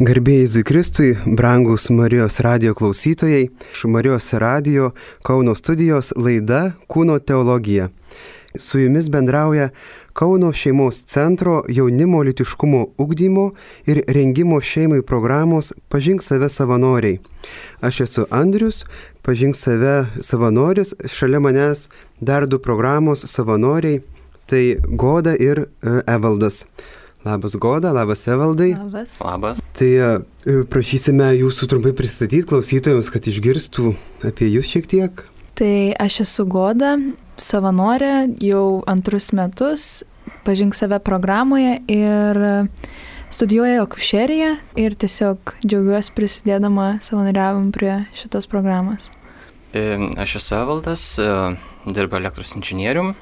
Garbėjai Zikristui, brangus Marijos radio klausytojai, iš Marijos radio Kauno studijos laida Kūno teologija. Su jumis bendrauja Kauno šeimos centro jaunimo litiškumo ugdymo ir rengimo šeimai programos Pažink save savanoriai. Aš esu Andrius, Pažink save savanoris, šalia manęs dar du programos savanoriai, tai Goda ir e, Evaldas. Labas Goda, labas Evaldai. Labas. Labas. Tai e, prašysime jūsų trumpai pristatyti klausytojams, kad išgirstų apie jūs šiek tiek. Tai aš esu Goda, savanorė jau antrus metus, pažink save programoje ir studijuoju akušeriją ir tiesiog džiaugiuosi prisidėdama savanoriavim prie šitos programos. E, Aš esu Evaldas, e, dirbu elektros inžinierium,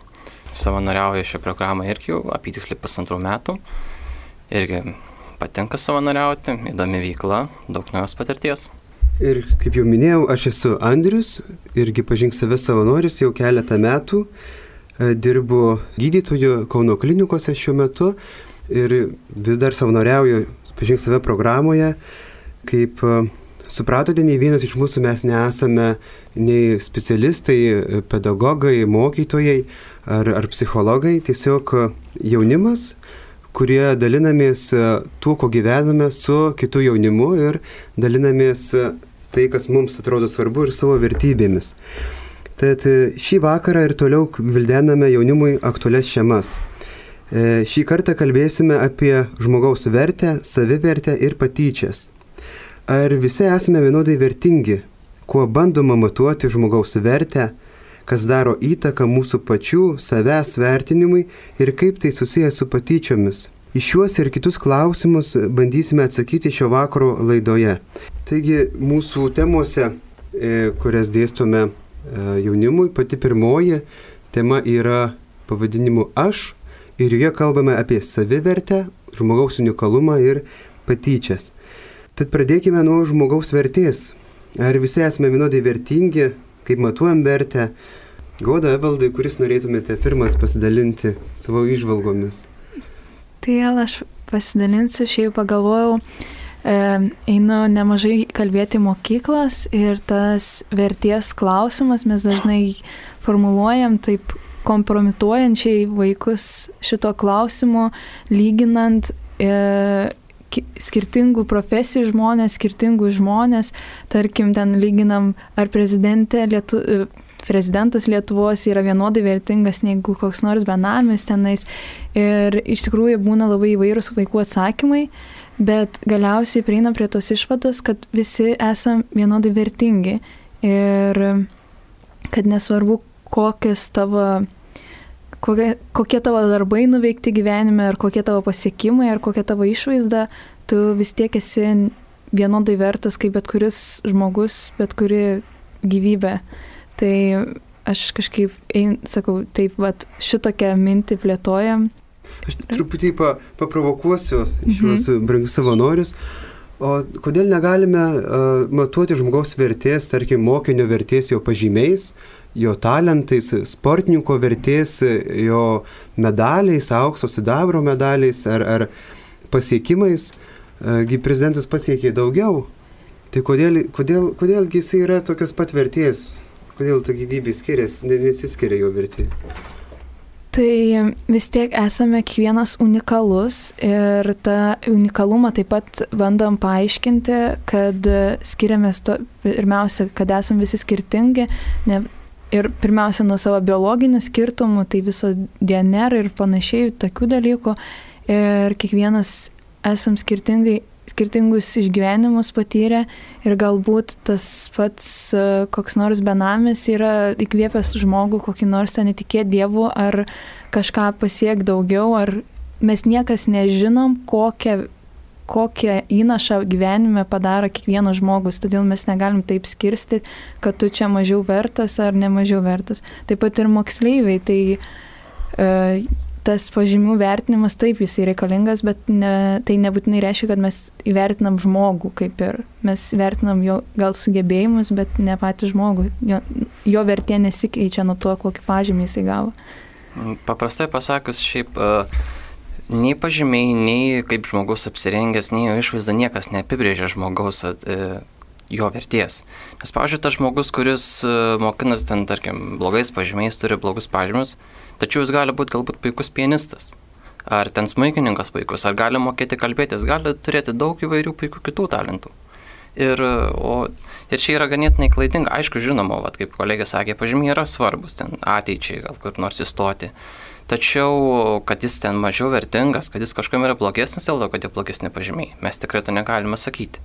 savanoriauju šią programą irgi jau apytiksliai pusantrų metų. Irgi patinka savanoriauti, įdomi veikla, daug naujos patirties. Ir kaip jau minėjau, aš esu Andrius, irgi pažink save savanoris jau keletą metų. E, Dirbu gydytoju Kauno klinikose šiuo metu ir vis dar savanoriauju pažink save programoje. Kaip e, supratote, nei vienas iš mūsų mes nesame nei specialistai, e, pedagogai, mokytojai ar, ar psichologai, tiesiog jaunimas, kurie dalinamės e, tuo, ko gyvename su kitu jaunimu ir dalinamės e, tai, kas mums atrodo svarbu ir savo vertybėmis. Tad e, šį vakarą ir toliau vildename jaunimui aktualias šeimas. Šį kartą kalbėsime apie žmogaus vertę, savivertę ir patyčias. Ar visi esame vienodai vertingi, kuo bandoma matuoti žmogaus vertę, kas daro įtaką mūsų pačių savęs vertinimui ir kaip tai susijęs su patyčiomis. Į šiuos ir kitus klausimus bandysime atsakyti šio vakaro laidoje. Taigi mūsų temose, e, kurias dėstome e, jaunimui, pati pirmoji tema yra pavadinimu Aš ir joje kalbame apie savivertę, žmogaus unikalumą ir patyčias. Tad pradėkime nuo žmogaus vertės. Ar visi esame vienodai vertingi, kaip matuojam vertę. Goda Evaldai, kuris norėtumėte pirmas pasidalinti savo išvalgomis. Tai aš pasidalinsiu, šiaip pagalvojau, e, einu nemažai kalbėti mokyklas ir tas verties klausimas mes dažnai formuluojam taip kompromituojančiai vaikus šito klausimo, lyginant e, skirtingų profesijų žmonės, skirtingų žmonės, tarkim, ten lyginam, ar prezidentė Lietu, prezidentas Lietuvos yra vienodai vertingas negu koks nors benamis tenais. Ir iš tikrųjų būna labai įvairūs vaikų atsakymai, bet galiausiai prieinam prie tos išvados, kad visi esam vienodai vertingi. Ir kad nesvarbu, kokias tavo kokie, kokie tavo darbai nuveikti gyvenime, ar kokie tavo pasiekimai, ar kokia tavo išvaizda, tu vis tiek esi vienodai vertas kaip bet kuris žmogus, bet kuri gyvybė. Tai aš kažkaip, ein, sakau, taip, vat, šitokią mintį plėtojam. Aš truputį pa, paprovokuosiu šiuos mhm. brangius savanorius. O kodėl negalime uh, matuoti žmogaus vertės, tarkim, mokinio vertės jo pažymiais, jo talentais, sportininko vertės, jo medaliais, aukso sidabro medaliais ar, ar pasiekimais? Gi prezidentas pasiekė daugiau. Tai kodėl, kodėl, kodėlgi jisai yra tokios pat vertės? Kodėl ta gyvybė skiriasi, nesiskiria jo vertė? Tai vis tiek esame kiekvienas unikalus ir tą unikalumą taip pat bandom paaiškinti, kad skiriamės to, pirmiausia, kad esame visi skirtingi ne, ir pirmiausia nuo savo biologinių skirtumų, tai viso DNR ir panašiai, tokių dalykų. Ir kiekvienas esam skirtingai skirtingus išgyvenimus patyrę ir galbūt tas pats e, koks nors benamis yra įkvėpęs žmogų kokį nors ten įtikėti Dievu ar kažką pasiek daugiau, ar mes niekas nežinom, kokią, kokią įnašą gyvenime padaro kiekvienas žmogus, todėl mes negalim taip skirsti, kad tu čia mažiau vertas ar nemažiau vertas. Taip pat ir moksleiviai, tai uh, tas pažymių vertinimas taip jisai reikalingas, bet ne, tai nebūtinai reiškia, kad mes įvertinam žmogų kaip ir. Mes vertinam jo gal sugebėjimus, bet ne patį žmogų. Jo, jo vertė nesikeičia nuo to, kokį pažymį jisai gavo. Paprastai pasakius, šiaip nei pažymiai, nei kaip žmogus apsirengęs, nei jo išvaizda niekas neapibrėžia žmogaus e, jo verties. Nes, pavyzdžiui, tas žmogus, kuris e, mokinas ten, tarkim, blogais pažymiais, turi blogus pažymius, tačiau jis gali būti galbūt puikus pianistas. Ar ten smaikininkas puikus, ar gali mokėti kalbėtis, gali turėti daug įvairių puikių kitų talentų. Ir, o, ir čia yra ganėtinai klaidinga, aišku, žinoma, vat, kaip kolegė sakė, pažymiai yra svarbus ten ateičiai, gal kur nors įstoti. Tačiau, kad jis ten mažiau vertingas, kad jis kažkam yra blogesnis, dėl to, kad jo blogesni pažymiai, mes tikrai to negalime sakyti.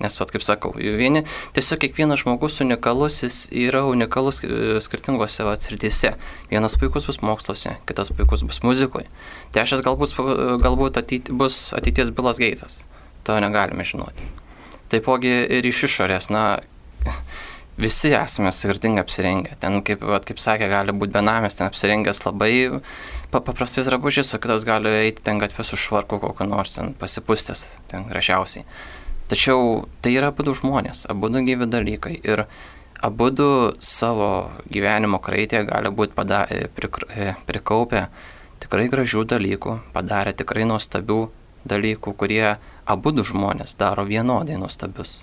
Nes, vat, kaip sakau, vieni, tiesiog kiekvienas žmogus unikalus, jis yra unikalus e, skirtingose srityse. Vienas puikus bus moksluose, kitas puikus bus muzikoje. Trečias galbūt, galbūt ateit, bus ateities Bilas Geitsas. To negalime žinoti. Taipogi ir iš išorės, na, visi esame skirtingai apsirengę. Ten, kaip, vat, kaip sakė, gali būti benamės, ten apsirengęs labai paprastais drabužiais, o kitas gali eiti ten gatvę su švarku kokiu nors, ten pasipustęs, ten gražiausiai. Tačiau tai yra abu žmonės, abu gyvi dalykai. Ir abu savo gyvenimo kraitėje gali būti pada, e, prikra, e, prikaupę tikrai gražių dalykų, padarę tikrai nuostabių dalykų, kurie abu žmonės daro vienodai nuostabius.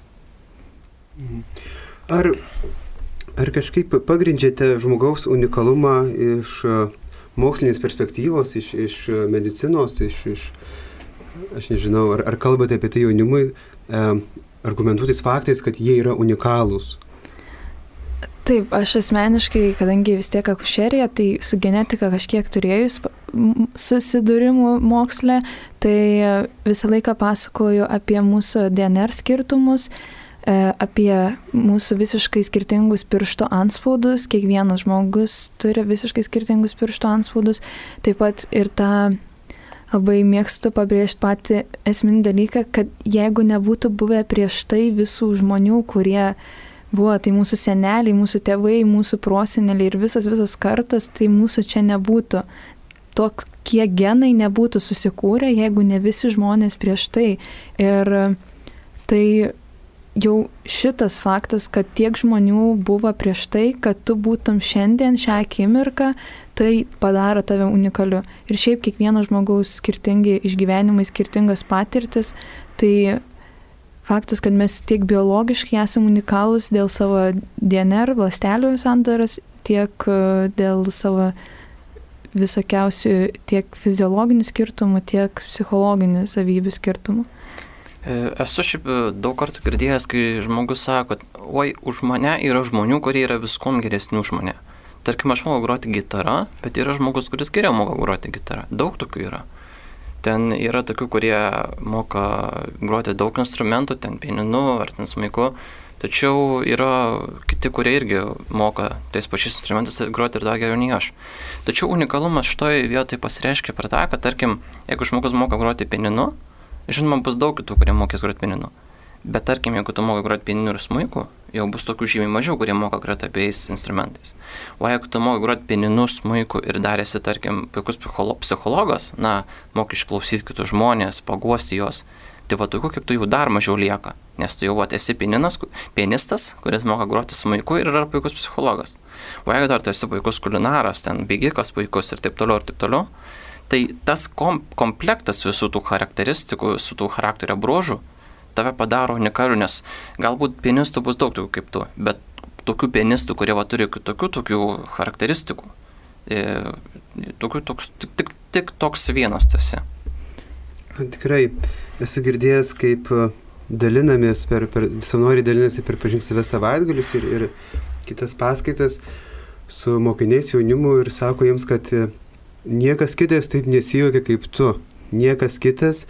Mhm. Ar, ar kažkaip pagrindžiate žmogaus unikalumą iš e, mokslinės perspektyvos, iš, iš medicinos, iš, iš, aš nežinau, ar, ar kalbate apie tai jaunimui, argumentuotis faktais, kad jie yra unikalūs? Taip, aš asmeniškai, kadangi vis tiek akušerija, tai su genetika kažkiek turėjus susidūrimų moksle, tai visą laiką pasakoju apie mūsų DNR skirtumus, E, apie mūsų visiškai skirtingus piršto anspaudus. Kiekvienas žmogus turi visiškai skirtingus piršto anspaudus. Taip pat ir tą labai mėgstu pabrėžti patį esminį dalyką, kad jeigu nebūtų buvę prieš tai visų žmonių, kurie buvo, tai mūsų seneliai, mūsų tėvai, mūsų proseneliai ir visas visas kartas, tai mūsų čia nebūtų. Tokie genai nebūtų susikūrę, jeigu ne visi žmonės prieš tai. Ir tai jau šitas faktas, kad tiek žmonių buvo prieš tai, kad tu būtum šiandien šią akimirką, tai padaro tave unikaliu. Ir šiaip kiekvieno žmogaus skirtingi išgyvenimai, skirtingas patirtis, tai faktas, kad mes tiek biologiškai esame unikalūs dėl savo DNR, ląstelių sandaras, tiek e, dėl savo visokiausių tiek fiziologinių skirtumų, tiek psichologinių savybių skirtumų. E, esu šiaip e, daug kartų girdėjęs, kai žmogus sako, oi, už mane yra žmonių, kurie yra viskom geresni už mane. Tarkim, aš moku groti gitarą, bet yra žmogus, kuris geriau moka groti gitarą. Daug tokių yra. Ten yra tokių, kurie moka groti daug instrumentų, ten pieninu ar ten smuiku. Tačiau yra kiti, kurie irgi moka tais pačiais instrumentais groti ir dar geriau nei aš. Tačiau unikalumas šitoje vietoje pasireiškia per tą, kad tarkim, jeigu žmogus moka groti pieninu, Žinoma, bus daug kitų, kurie mokės groti pianinu. Bet tarkim, jeigu tu mokai groti pianinu ir smuiku, jau bus tokių žymiai mažiau, kurie moka groti abiejais instrumentais. O jeigu tu mokai groti pianinu, smuiku ir darėsi, tarkim, puikus psichologas, na, mokai išklausyti kitus žmonės, paguosti juos, tai va tokių kaip tu jau dar mažiau lieka. Nes tu jau va, esi pianinas, pianistas, kuris moka groti smuiku ir yra puikus psichologas. O jeigu dar tu esi puikus kulinaras, ten bėgikas puikus ir taip toliau ir taip toliau, Tai tas kom komplektas visų tų charakteristikų, visų tų charakterio bruožų tave padaro unikaliu, nes galbūt pianistų bus daug tokių kaip tu, bet tokių pianistų, kurie va, turi tokių, tokių charakteristikų, e, tokių, toks, tik, tik, tik toks vienas tasi. Tikrai esu girdėjęs, kaip e, dalinamės per, per savanoriai dalinasi per pažink save savaitgalius ir, ir kitas paskaitas su mokiniais jaunimu ir sako jiems, kad e, Niekas kitas taip nesijuokia kaip tu. Niekas kitas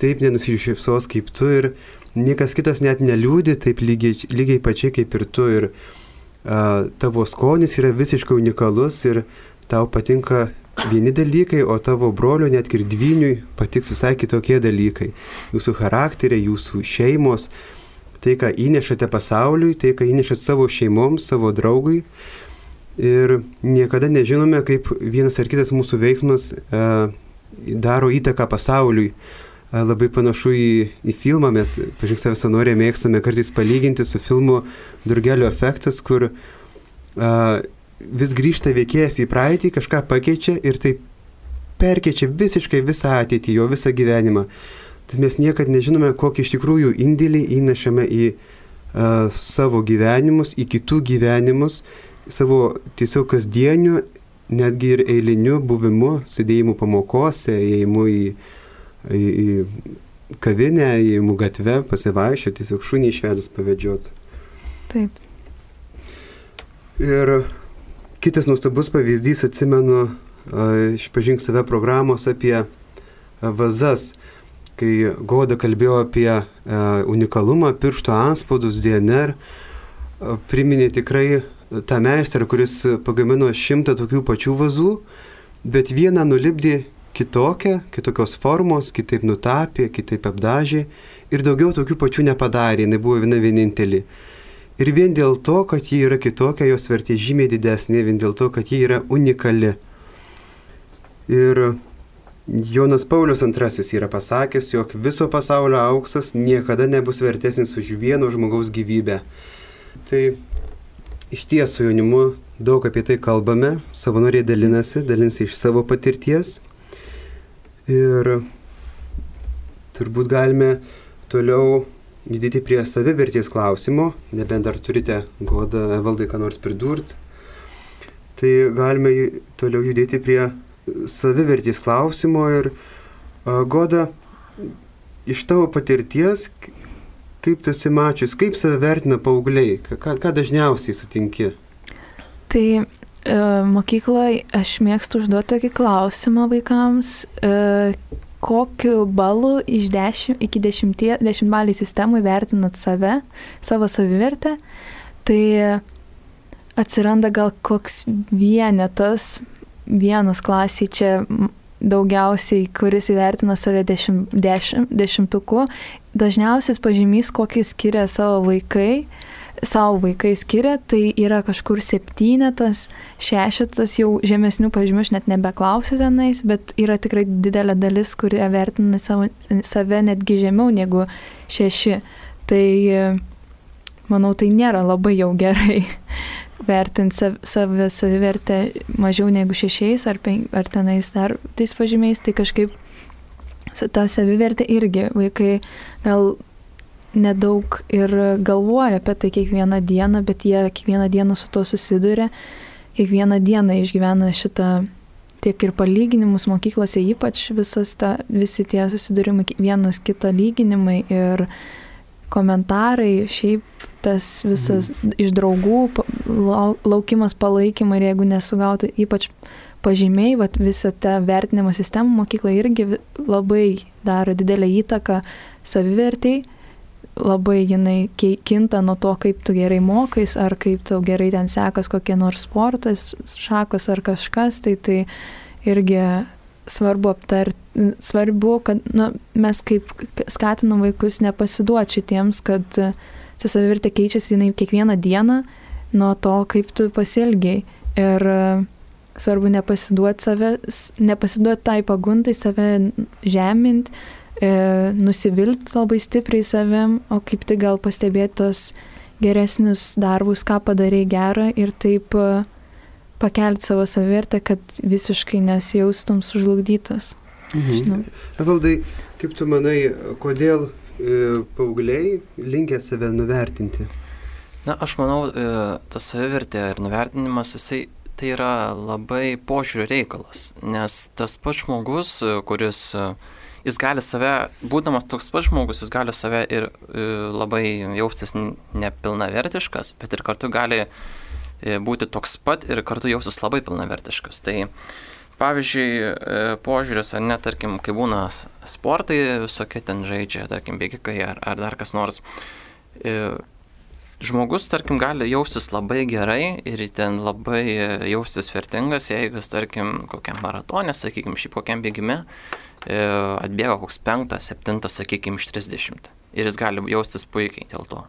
taip nenusišypsos kaip tu ir niekas kitas net neliūdi taip lygiai, lygiai pačiai kaip ir tu. Ir a, tavo skonis yra visiškai unikalus ir tau patinka vieni dalykai, o tavo brolio net ir dviniui patiks visai kitokie dalykai. Jūsų charakteriai, jūsų šeimos, tai, ką įnešate pasauliui, tai, ką įnešate savo šeimoms, savo draugui ir niekada nežinome, kaip vienas ar kitas mūsų veiksmas e, daro įtaką pasauliui. E, labai panašu į, į filmą, mes, pažiūrėk, save sanorė mėgstame kartais palyginti su filmu Durgelio efektas, kur e, vis grįžta veikėjas į praeitį, kažką pakeičia ir taip perkeičia visiškai visą ateitį, jo visą gyvenimą. Tai mes niekad nežinome, kokį iš tikrųjų indėlį įnešame į uh, savo gyvenimus, į kitų gyvenimus, savo tiesiog kasdieniu, netgi ir eiliniu buvimu, sėdėjimu pamokose, ėjimu į, į, į kavinę, ėjimu gatve, pasivaiščioti, tiesiog šunį išvedus pavedžioti. Taip. Ir kitas nuostabus pavyzdys, atsimenu, išpažink save programos apie vazas kai Goda kalbėjo apie unikalumą, piršto anspaudus, DNR, priminė tikrai tą meistrą, kuris pagamino šimtą tokių pačių vazų, bet vieną nulipdė kitokią, kitokios formos, kitaip nutapė, kitaip apdažė ir daugiau tokių pačių nepadarė, jinai buvo viena vienintelė. Ir vien dėl to, kad ji yra kitokia, jos vertė žymiai didesnė, vien dėl to, kad ji yra unikali. Ir Jonas Paulius II yra pasakęs, jog viso pasaulio auksas niekada nebus vertesnis už vieno žmogaus gyvybę. Tai iš ties su jaunimu daug apie tai kalbame, savanoriai dalinasi, dalinasi iš savo patirties. Ir turbūt galime toliau judėti prie savivertės klausimo, nebent dar turite godą valdai ką nors pridurti. Tai galime toliau judėti prie savivertės klausimo ir Goda, iš tavo patirties, kaip tu esi mačius, kaip save vertina paaugliai, ką, ką dažniausiai sutinki? Tai e, mokykloje aš mėgstu užduoti tokį klausimą vaikams, e, kokiu balu iš 10 iki 10, 10 balį sistemų vertinat save, savo savivertę. Tai atsiranda gal koks vienetas, vienas klasiai čia daugiausiai, kuris įvertina save dešimt, dešimt, dešimtuku, dažniausias pažymys, kokį skiria savo vaikai, savo vaikai skiria, tai yra kažkur septynetas, šešetas, jau žemesnių pažymių aš net nebeklausiu tenais, bet yra tikrai didelė dalis, kurie vertina savo, save netgi žemiau negu šeši. Tai manau, tai nėra labai jau gerai vertinti sav, sav, savivertę mažiau negu šešiais ar, pen, ar tenais dar tais pažymiais, tai kažkaip ta savivertė irgi vaikai gal nedaug ir galvoja apie tai kiekvieną dieną, bet jie kiekvieną dieną su to susiduria, kiekvieną dieną išgyvena šitą tiek ir palyginimus mokyklose, ypač ta, visi tie susidūrimai, vienas kito lyginimai ir komentarai, šiaip tas visas mhm. iš draugų laukimas palaikymo ir jeigu nesugauti ypač pažymiai, vat, visą tą vertinimo sistemą mokykla irgi labai daro didelę įtaką savivertiai, labai jinai kinta nuo to, kaip tu gerai mokais, ar kaip tau gerai ten sekas kokie nors sportas, šakos ar kažkas, tai tai irgi svarbu aptarti, svarbu, kad nu, mes kaip skatinam vaikus nepasiduoti šitiems, kad uh, ta savivertė keičiasi jinai kiekvieną dieną nuo to, kaip tu pasielgiai. Ir e, svarbu nepasiduoti save, nepasiduoti tai pagundai, save žemint, e, nusivilti labai stipriai savim, o kaip tik gal pastebėti tos geresnius darbus, ką padarai gerą ir taip e, pakelti savo savivertę, kad visiškai nesijaustum sužlugdytas. Mhm. Valdai, kaip tu manai, kodėl E, paaugliai linkę save nuvertinti? Na, aš manau, e, tas savivertė ir nuvertinimas, jisai tai yra labai požiūrio reikalas, nes tas pats žmogus, e, kuris jis gali save, būdamas toks pats žmogus, jis gali save ir labai jaustis nepilnavertiškas, bet ir kartu gali būti toks pat ir kartu jaustis labai pilnavertiškas. Tai pavyzdžiui, e, požiūris, ar net, tarkim, kai būna sportai, visokie ten žaidžia, tarkim, bėgikai ar, ar dar kas nors. E, žmogus, tarkim, gali jaustis labai gerai ir ten labai jaustis vertingas, jeigu jis, tarkim, kokiam maratonė, sakykime, šiaip kokiam bėgime, e, atbėga koks penktas, septintas, sakykime, iš 30. Ir jis gali jaustis puikiai dėl to.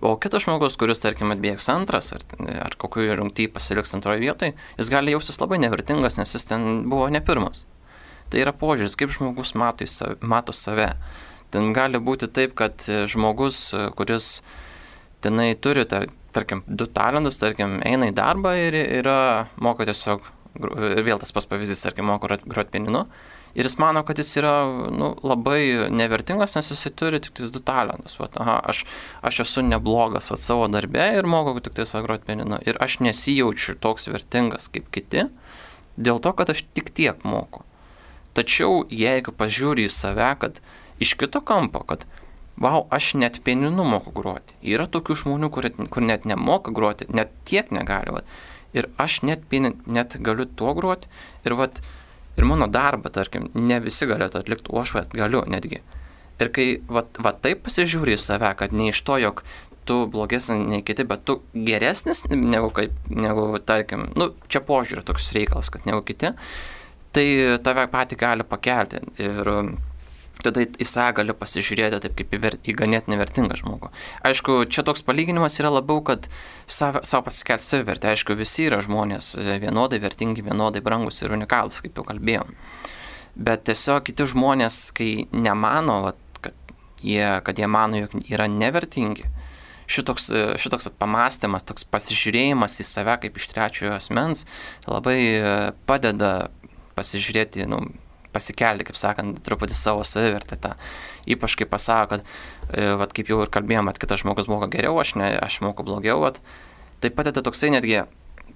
O kitas žmogus, kuris, tarkim, atbėgs antras ar, ar kokioje rungtyje pasiliks antroje vietoje, jis gali jaustis labai nevertingas, nes jis ten buvo ne pirmas. Tai yra požiūris, kaip žmogus mato, mato save. Ten gali būti taip, kad žmogus, kuris tenai turi, tar, tarkim, du talentus, tarkim, eina į darbą ir yra, moka tiesiog ir vėl tas pas pavyzdys, tarkim, moko groti pianinu, ir jis mano, kad jis yra nu, labai nevertingas, nes jisai turi tik du talentus. Vat, aha, aš, aš esu neblogas vat, savo darbe ir moku tik tais groti pianinu. Ir aš nesijaučiu toks vertingas kaip kiti, dėl to, kad aš tik tiek moku. Tačiau jeigu pažiūri į save, kad iš kito kampo, kad wow, aš net pianinu moku groti. Yra tokių žmonių, kur, kur net nemoka groti, net tiek negali. Vat. Ir aš net, net galiu tuo groti. Ir vat, Ir mano darbą, tarkim, ne visi galėtų atlikti, o aš vat, galiu netgi. Ir kai vat, vat taip pasižiūri į save, kad ne iš to, jog tu blogesnis nei kiti, bet tu geresnis negu, kaip, negu tarkim, nu, čia požiūrė toks reikalas, kad negu kiti, tai tave patį gali pakelti. Ir tada į save gali pasižiūrėti taip kaip į, ver, į ganėtinai vertingą žmogų. Aišku, čia toks palyginimas yra labiau, kad savo, savo pasikelti savivertę. Aišku, visi yra žmonės e, vienodai vertingi, vienodai brangus ir unikalus, kaip jau kalbėjom. Bet tiesiog kiti žmonės, kai nemano, vat, kad, jie, kad jie mano, jog yra nevertingi, šitoks, e, šitoks pamastymas, toks pasižiūrėjimas į save kaip iš trečiojo asmens labai e, padeda pasižiūrėti, nu, pasikelti, kaip sakant, truputį savo savivertę. Ta. Ypač kai pasako, kad, e, vat, kaip jau ir kalbėjom, kad kitas žmogus moka geriau, aš, ne, aš moku blogiau, vat, tai padeda toksai netgi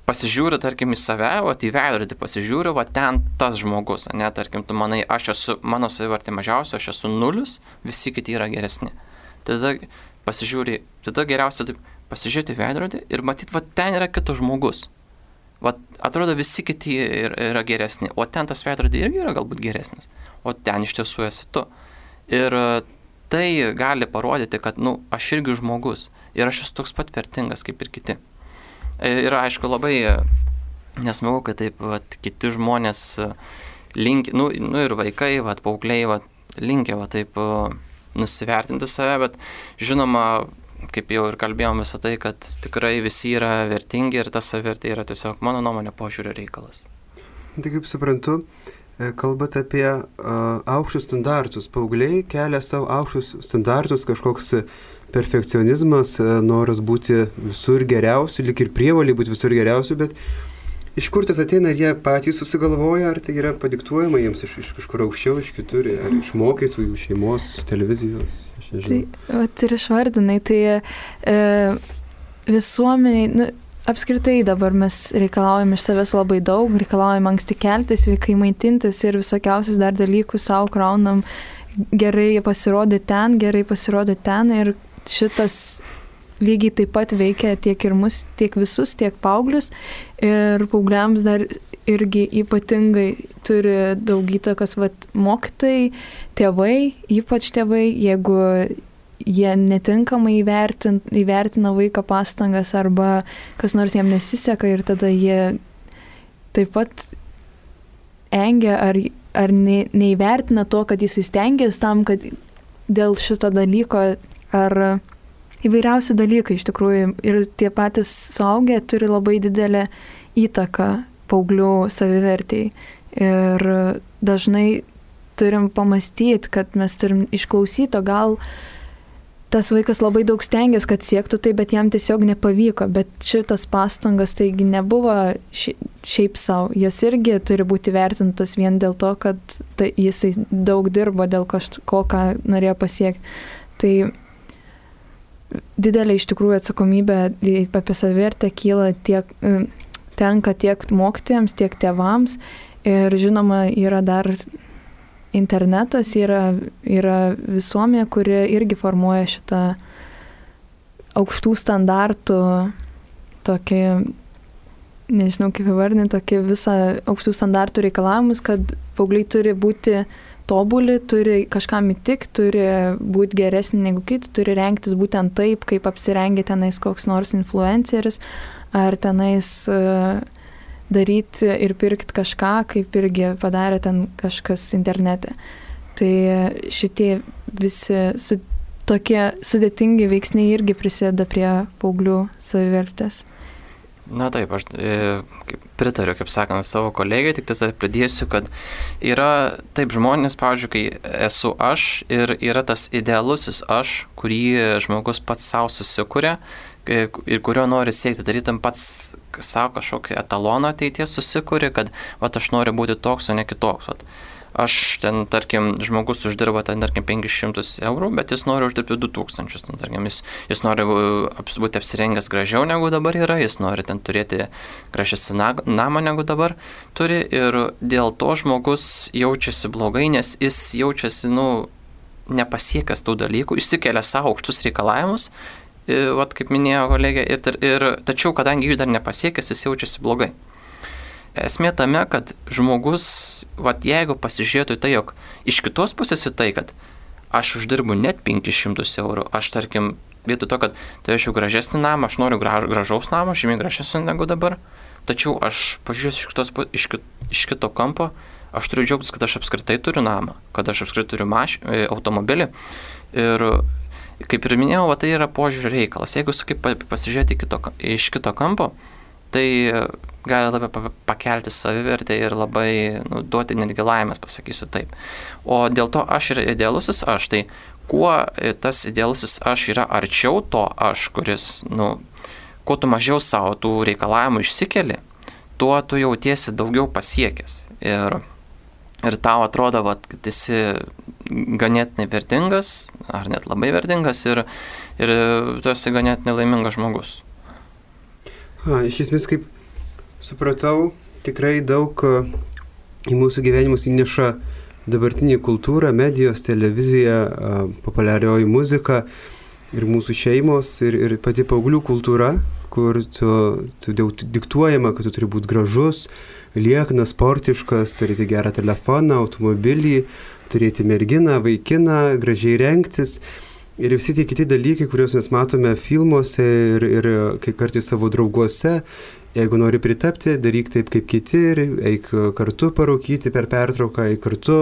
pasižiūri, tarkim, į save, o į veidrodį pasižiūri, o ten tas žmogus, ne, tarkim, tu manai, aš esu, mano savivertė mažiausia, aš esu nulis, visi kiti yra geresni. Tada pasižiūri, tada geriausia taip pasižiūrėti veidrodį ir matyti, va ten yra kitas žmogus. Vat, atrodo visi kiti yra geresni, o ten tas veidrodė irgi yra galbūt geresnis, o ten iš tiesų esi tu. Ir e, tai gali parodyti, kad, na, nu, aš irgi žmogus ir aš esu toks pat vertingas kaip ir kiti. E, ir aišku, labai e, nesmagu, kad taip, vat, kiti žmonės linkia, nu, nu ir vaikai, vat, paaugliai, vat, linkia, vat, taip nusivertinti save, bet žinoma, kaip jau ir kalbėjom visą tai, kad tikrai visi yra vertingi ir ta savivertė yra tiesiog mano nuomonė požiūrio reikalas. Tai kaip suprantu, e, kalbate apie uh, aukštus standartus. Paugliai kelia savo aukštus standartus, kažkoks perfekcionizmas, uh, noras būti visur geriausiu, lik ir prievalį būti visur geriausiu, bet iš kur tas ateina, ar jie patys susigalvoja, ar tai yra padiktuojama jiems iš, iš kažkur aukščiau, iš kitur, ar iš mokytojų, šeimos, televizijos? Tai, vat ir išvardinai, tai e, visuomeniai, nu, apskritai dabar mes reikalaujam iš savęs labai daug, reikalaujam anksti keltis, sveikai maitintis ir visokiausius dar dalykus savo kraunam, gerai pasirodyti ten, gerai pasirodyti ten ir šitas lygiai taip pat veikia tiek ir mus, tiek visus, tiek paauglius. Ir paaugliams dar irgi ypatingai turi daug įtakos vat, mokytojai, tėvai, ypač tėvai, jeigu jie netinkamai įvertin, įvertina vaiko pastangas arba kas nors jam nesiseka ir tada jie taip pat engia ar, ar ne, neįvertina to, kad jis įstengės tam, kad dėl šito dalyko ar įvairiausi dalykai iš tikrųjų ir tie patys suaugę turi labai didelę įtaką paauglių savivertėjai. Ir dažnai turim pamastyti, kad mes turim išklausyti, o gal tas vaikas labai daug stengiasi, kad siektų tai, bet jam tiesiog nepavyko. Bet šitas pastangas taigi nebuvo šiaip savo. Jos irgi turi būti vertintos vien dėl to, kad tai jisai daug dirbo dėl kažko, ką norėjo pasiekti. Tai didelė iš tikrųjų atsakomybė apie savivertę kyla tiek tenka tiek mokytojams, tiek tėvams. Ir žinoma, yra dar internetas, yra, yra visuomenė, kuri irgi formuoja šitą aukštų standartų tokį, nežinau kaip įvardinti, tokį visą aukštų standartų reikalavimus, kad paaugliai turi būti tobuli, turi kažkam įtik, turi būti geresni negu kiti, turi renktis būtent taip, kaip apsirengia tenais koks nors influenceris ar tenais e, daryti ir pirkti kažką, kaip irgi padarė ten kažkas internete. Tai šitie visi su, tokie sudėtingi veiksniai irgi prisideda prie paauglių savivertės. Na taip, aš e, pritariu, kaip sakant, savo kolegijai, tik tada pridėsiu, kad yra taip žmonės, pavyzdžiui, kai esu aš ir yra tas idealusis aš, kurį žmogus pats savo susikūrė ir kurio nori siekti, darytum pats savo kažkokį etaloną ateities susikūrė, kad va, aš noriu būti toks, o ne kitoks. Vat aš ten, tarkim, žmogus uždirba ten, tarkim, 500 eurų, bet jis nori uždirbti 2000, ten, tarkim, jis, jis nori būti apsirengęs gražiau negu dabar yra, jis nori ten turėti gražesnį namą negu dabar turi ir dėl to žmogus jaučiasi blogai, nes jis jaučiasi, nu, nepasiekęs tų dalykų, išsikelia savo aukštus reikalavimus, vat kaip minėjo kolegė, ir, ir, tačiau kadangi jų dar nepasiekęs, jis jaučiasi blogai. Esmė tame, kad žmogus, vat, jeigu pasižiūrėtų tai, jog iš kitos pusės į tai, kad aš uždirbu net 500 eurų, aš tarkim, vietoj to, kad turėčiau gražesnį namą, aš noriu graž, gražaus namo, žymiai gražesnį negu dabar, tačiau aš pažiūrėsiu iš, kitos, iš, kit, iš kito kampo, aš turiu džiaugtis, kad aš apskritai turiu namą, kad aš apskritai turiu maš, e, automobilį. Ir kaip ir minėjau, va, tai yra požiūrį reikalas. Jeigu kaip pasižiūrėti kito, iš kito kampo, tai gali labai pakelti savivertę ir labai nu, duoti netgi laimės, pasakysiu taip. O dėl to aš ir idealusis aš, tai kuo tas idealusis aš yra arčiau to aš, kuris, nu, kuo tu mažiau savo tų reikalavimų išsikeli, tuo tu jautiesi daugiau pasiekęs. Ir, ir tau atrodo, vat, kad esi ganėtinai vertingas, ar net labai vertingas, ir, ir tu esi ganėtinai laimingas žmogus. A, iš esmės, kaip supratau, tikrai daug į mūsų gyvenimus įneša dabartinė kultūra, medijos, televizija, populiarioji muzika ir mūsų šeimos ir, ir pati paauglių kultūra, kur tu, tu diktuojama, kad tu turi būti gražus, lieknas, sportiškas, turėti gerą telefoną, automobilį, turėti merginą, vaikiną, gražiai rengtis. Ir visi tie kiti dalykai, kuriuos mes matome filmuose ir, ir kai kartais savo drauguose, Jeigu nori pritapti, daryk taip kaip kiti ir eik kartu parūkyti per pertrauką, eik kartu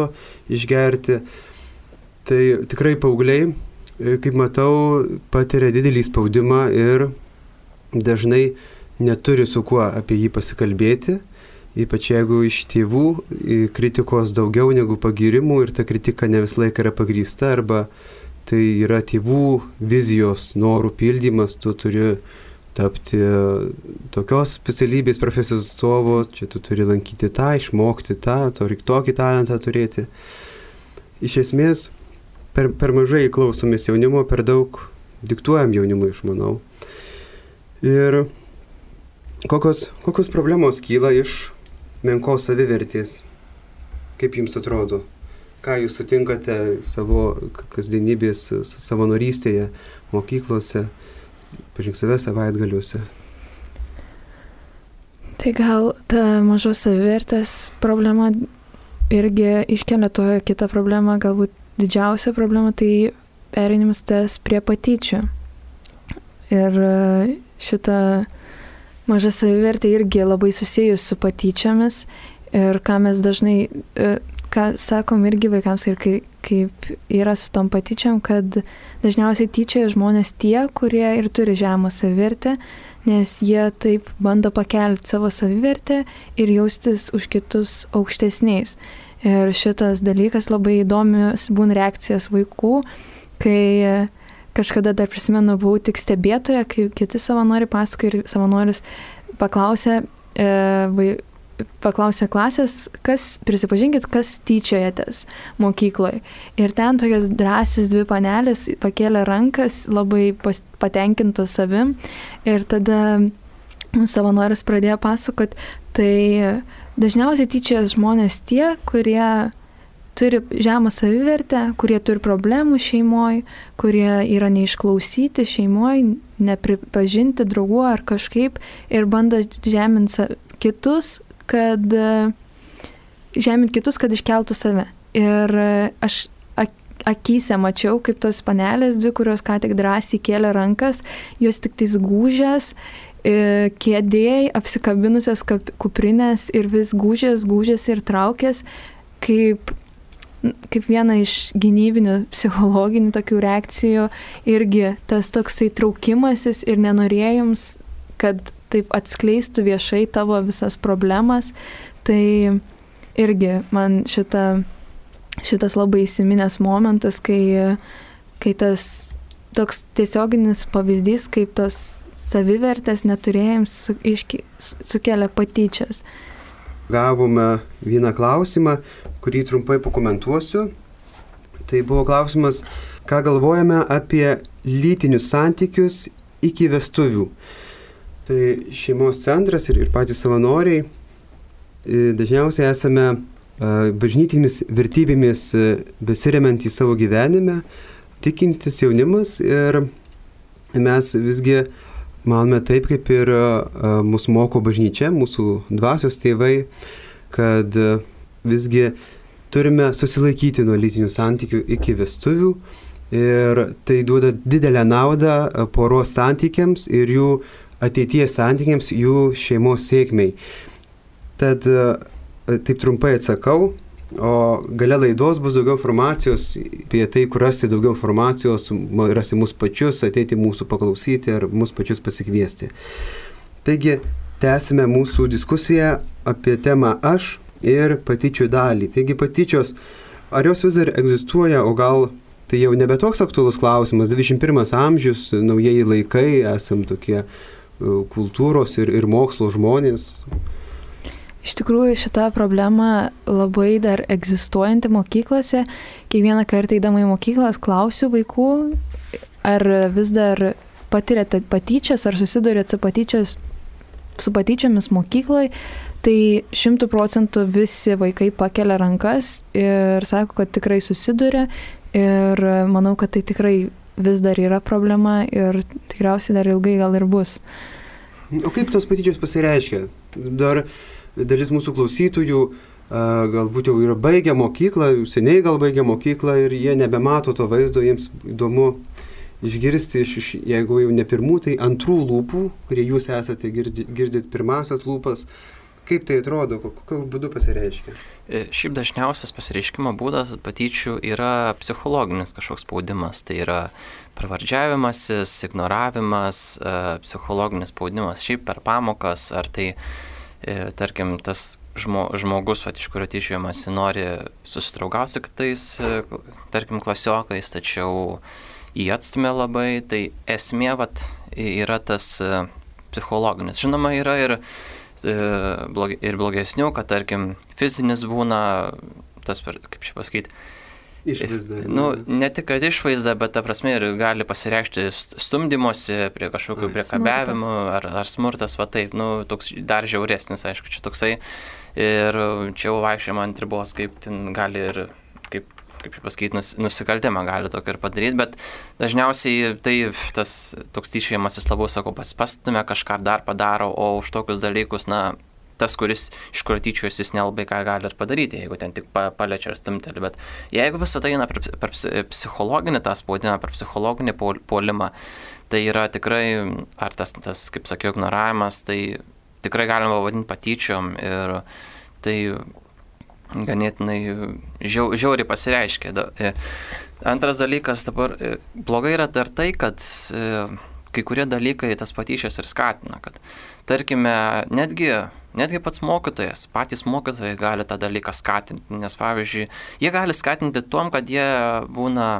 išgerti. Tai tikrai paaugliai, kaip matau, patiria didelį spaudimą ir dažnai neturi su kuo apie jį pasikalbėti, ypač jeigu iš tėvų kritikos daugiau negu pagirimų ir ta kritika ne visą laiką yra pagrįsta arba tai yra tėvų vizijos norų pildymas, tu turi tapti tokios specialybės profesijos atstovu, čia tu turi lankyti tą, išmokti tą, to reikia tokį talentą turėti. Iš esmės, per, per mažai klausomės jaunimo, per daug diktuojam jaunimui, aš manau. Ir kokios, kokios problemos kyla iš menkos savivertės? Kaip jums atrodo? Ką jūs sutinkate savo kasdienybės savanorystėje, mokyklose? pažink save savaitgaliuose. Tai gal ta mažos savivertės problema irgi iškelia to kitą problemą, galbūt didžiausia problema tai perinimas tas prie patyčių. Ir e, šita maža savivertė irgi labai susijus su patyčiamis ir ką mes dažnai, e, ką sakom irgi vaikams ir kai, kaip yra su tom patyčiam, kad dažniausiai tyčia žmonės tie, kurie ir turi žemą savivertę, nes jie taip bando pakelti savo savivertę ir jaustis už kitus aukštesniais. Ir šitas dalykas labai įdomios būna reakcijas vaikų, kai kažkada dar prisimenu, buvau tik stebėtoja, kai kiti savanoriai pasakoja ir savanoris paklausė e, paklausė klasės, kas, prisipažinkit, kas tyčiojatės mokykloje. Ir ten tokias drąsis dvi panelės pakėlė rankas, labai pas, patenkintas savim. Ir tada savanoris pradėjo pasakot, tai dažniausiai tyčiojas žmonės tie, kurie turi žemą savivertę, kurie turi problemų šeimoje, kurie yra neišklausyti šeimoje, nepripažinti draugų ar kažkaip ir bando žeminti kitus, kad e, žemint kitus, kad iškeltų save. Ir aš akise mačiau, kaip tos panelės dvi, kurios ką tik drąsiai kėlė rankas, jos tik tais gūžės, e, kėdėjai, apsikabinusios kuprinės ir vis gūžės, gūžės ir traukės, kaip, kaip viena iš gynybinių psichologinių tokių reakcijų irgi tas toksai traukimasis ir nenorėjims, kad taip atskleistų viešai tavo visas problemas. Tai irgi man šita, šitas labai įsiminęs momentas, kai, kai tas toks tiesioginis pavyzdys, kaip tos savivertės neturėjams su, iški, sukelia patyčias. Gavome vieną klausimą, kurį trumpai pakomentuosiu. Tai buvo klausimas, ką galvojame apie lytinius santykius iki vestuvių. Tai šeimos centras ir, ir patys savanoriai e, dažniausiai esame e, bažnytinėmis vertybėmis e, besiremiant į savo gyvenime, tikintis jaunimas ir mes visgi manome taip, kaip ir mūsų moko bažnyčia, mūsų dvasios tėvai, kad visgi turime susilaikyti nuo lytinių santykių iki vestuvių ir tai duoda didelę naudą e, poros santykiams ir jų ateities santykiams, jų šeimos sėkmiai. Tad e, taip trumpai atsakau, o gale laidos bus daugiau informacijos apie tai, kur rasti daugiau informacijos, rasti mūsų pačius, ateiti mūsų paklausyti ar mūsų pačius pasikviesti. Taigi, tęsime mūsų diskusiją apie temą aš ir patyčių dalį. Taigi patyčios, ar jos vis dar egzistuoja, o gal tai jau nebe toks aktuolus klausimas. 21 amžius, naujieji laikai, esam tokie e, kultūros ir, ir mokslo žmonės. Iš tikrųjų, šita problema labai dar egzistuojanti mokyklose. Kiekvieną kartą įdama į mokyklas klausiu vaikų, ar vis dar patirėte patyčias, ar susidurėte su, patyčias, su patyčiamis mokykloje. Tai šimtų procentų visi vaikai pakelia rankas ir sako, kad tikrai susiduria Ir manau, kad tai tikrai vis dar yra problema ir tikriausiai dar ilgai gal ir bus. O kaip tos patyčios pasireiškia? Dar dalis mūsų klausytojų galbūt jau yra baigę mokyklą, seniai gal baigę mokyklą ir jie nebemato to vaizdo, jiems įdomu išgirsti, iš, jeigu jau ne pirmų, tai antrų lūpų, kurie jūs esate girdit, girdit pirmasias lūpas, Kaip tai atrodo, kokiu būdu pasireiškia? E, šiaip dažniausias pasireiškimo būdas patyčių yra psichologinis kažkoks spaudimas. Tai yra pravardžiavimasis, ignoravimas, e, psichologinis spaudimas šiaip per pamokas, ar tai, tarkim, tas žmo, žmogus, va, iš kurio tyčiojamasi, nori susitraugauti su kitais, tarkim, klasiokais, tačiau jį atstumė labai, tai esmė va, yra tas psichologinis. Žinoma, yra ir E, ir blogesnių, kad tarkim fizinis būna, tas, kaip čia pasakyti, Išvaizda. Nu, ne tik, kad išvaizda, bet ta prasme ir gali pasireikšti stumdymosi prie kažkokių priekabiavimų ar, ar smurtas, va taip, nu, toks dar žiauresnis, aišku, čia toksai. Ir čia jau vaikščiama ant ribos, kaip ten gali ir kaip čia pasakyti, nus, nusikaltimą gali tokį ir padaryti, bet dažniausiai tai tas toks tyčiajimasis labiau, sakau, paspastumė kažką dar padaro, o už tokius dalykus, na, tas, kuris iš kurio tyčiojasi, jis nelabai ką gali ir padaryti, jeigu ten tik pa, paliečia ar stumteli. Bet jeigu visą tai eina per, per psichologinį tą spaudimą, per psichologinį puolimą, tai yra tikrai, ar tas, tas kaip sakiau, ignoravimas, tai tikrai galima vadinti patyčiom ir tai ganėtinai žiau, žiauriai pasireiškia. E, antras dalykas dabar e, blogai yra dar tai, kad e, kai kurie dalykai tas patyčias ir skatina, kad tarkime, netgi, netgi pats mokytojas, patys mokytojai gali tą dalyką skatinti, nes pavyzdžiui, jie gali skatinti tom, kad jie būna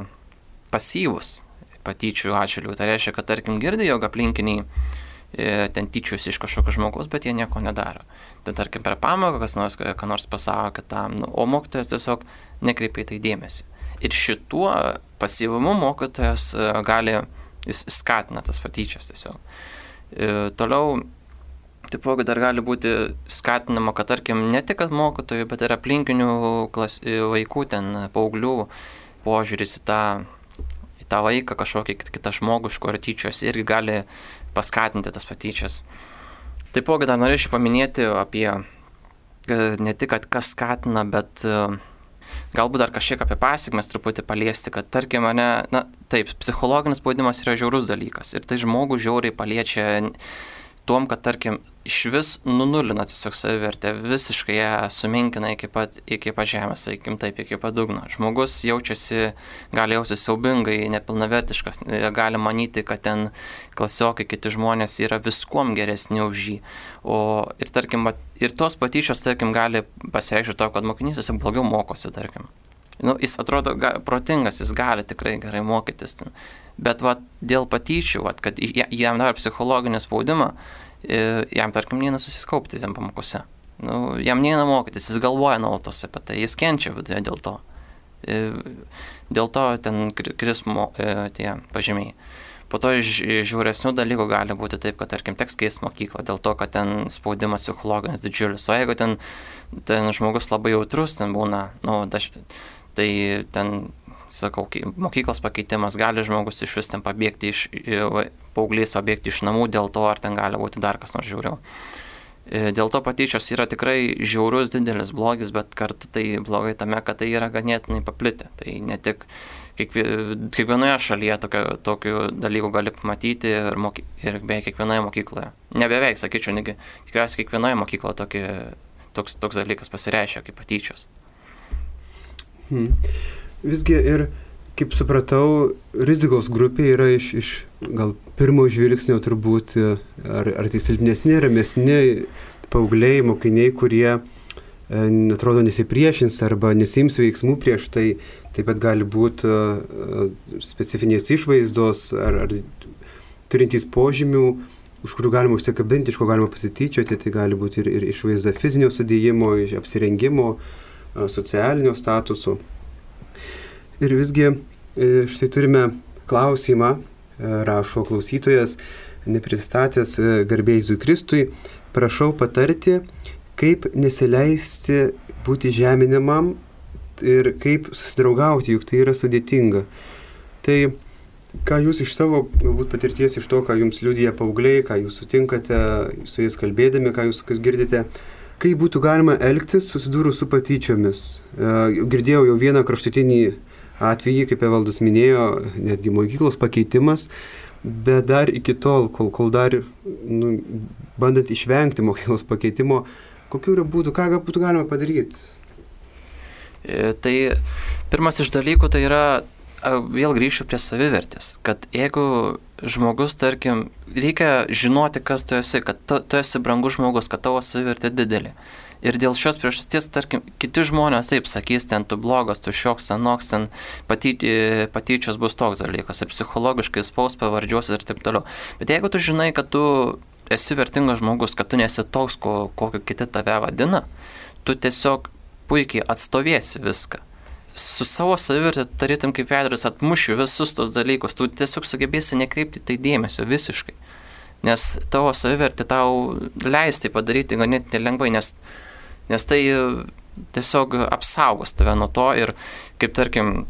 pasyvus patyčių atžvilgių. Tai reiškia, kad tarkim girdi, jog aplinkiniai E, ten tyčiuosi iš kažkokio žmogaus, bet jie nieko nedaro. Tai tarkim per pamoką kas nors, ką nors pasako kitam, nu, o mokytojas tiesiog nekreipia į tai dėmesį. Ir šituo pasyvumu mokytojas e, gali, jis skatina tas patyčias tiesiog. E, toliau, taipogi dar gali būti skatinama, kad tarkim ne tik mokytojų, bet ir aplinkinių klas, vaikų, ten paauglių požiūris į tą, į tą vaiką, kažkokį kitą žmogų, iš kurio tyčios irgi gali paskatinti tas patyčias. Taipogi dar norėčiau paminėti apie ne tik, kad kas skatina, bet e, galbūt dar kažkiek apie pasiekmes truputį paliesti, kad tarkim mane, na taip, psichologinis spaudimas yra žiaurus dalykas ir tai žmogų žiauriai paliečia tuom, kad tarkim iš vis nunulina tiesiog savivertę, visiškai ją sumenkina iki pat, iki pat žemės, sakykim taip, iki pat dugno. Žmogus jaučiasi, gali jausis siaubingai, nepilnavertiškas, gali manyti, kad ten klasiokai, kiti žmonės yra viskuom geresni už jį. O ir tarkim, ir tos patyčios, tarkim, gali pasireikšti to, kad mokinys tiesiog blogiau mokosi, tarkim. Nu, jis atrodo ga, protingas, jis gali tikrai gerai mokytis. Ten. Bet va, dėl patyčių, va, kad jam dar psichologinį spaudimą, jam tarkim neina susiskaupti ten pamokose. Nu, jam neina mokytis, jis galvoja nuolatos apie tai, jis kenčia viduje dėl to. Dėl to ten krismo tie pažymiai. Po to iš žiūresnių dalykų gali būti taip, kad, tarkim, teks keisti mokyklą, dėl to, kad ten spaudimas psichologinis didžiulis. O jeigu ten, ten žmogus labai jautrus, ten būna, nu, daž, tai ten, sakau, mokyklos pakeitimas gali žmogus iš vis ten pabėgti iš, paauglys pabėgti iš namų dėl to, ar ten gali būti dar kas nors žiauriau. E, dėl to patyčios yra tikrai žiaurus didelis blogis, bet kartu tai blogai tame, kad tai yra ganėtinai paplitę. Tai ne tik kiekvienoje šalyje tokio, tokių dalykų gali pamatyti ir, moky, ir beveik kiekvienoje mokykloje. Ne beveik, sakyčiau, negi tikriausiai kiekvienoje mokykloje tokie, toks, toks dalykas pasireiškia kaip patyčios. Hmm. Visgi ir, kaip supratau, rizikos grupė yra iš, iš gal pirmo žvilgsnio turbūt, ar, ar tai silpnesni, ramesni paaugliai, mokiniai, kurie atrodo nesipriešins arba nesims veiksmų prieš tai, taip pat gali būti specifinės išvaizdos ar, ar turintys požymių, už kurių galima užsikabinti, iš ko galima pasityčioti, tai gali būti ir, ir išvaizda fizinio sudėjimo, apsirengimo, socialinio statuso. Ir visgi e, štai turime klausimą, e, rašo klausytojas, nepristatęs e, garbėjai Kristui, prašau patarti, kaip nesileisti būti žeminamam ir kaip susidraugauti, juk tai yra sudėtinga. Tai ką jūs iš savo galbūt patirties, iš to, ką jums liudija paaugliai, ką jūs sutinkate su jais kalbėdami, ką jūs girdite, kaip būtų galima elgtis susidūrus su patyčiomis. E, girdėjau jau vieną kraštutinį atvejį, kaip Evaldas minėjo, netgi mokyklos pakeitimas, bet dar iki tol, kol, kol dar nu, bandant išvengti mokyklos pakeitimo, kokiu yra būdų, ką būtų galima padaryti? E, tai pirmas iš dalykų tai yra, vėl grįšiu prie savivertės, kad jeigu žmogus, tarkim, reikia žinoti, kas tu esi, kad tu, tu esi brangus žmogus, kad tavo savivertė didelė. Ir dėl šios priežasties, tarkim, kiti žmonės taip sakys, ten tu blogas, tu šioks, anoks, ten paty, patyčios bus toks dalykas, ir psichologiškai spaus pavardžiuos ir taip toliau. Bet jeigu tu žinai, kad tu esi vertingas žmogus, kad tu nesi toks, ko, kokio kiti tave vadina, tu tiesiog puikiai atstovėsi viską. Su savo savivertė, tarytum kaip veidras, atmušiu visus tos dalykus, tu tiesiog sugebėsi nekreipti tai dėmesio visiškai. Nes tavo savivertė tau leis tai padaryti ganėtinai lengvai, nes, nes tai tiesiog apsaugos tave nuo to ir kaip tarkim,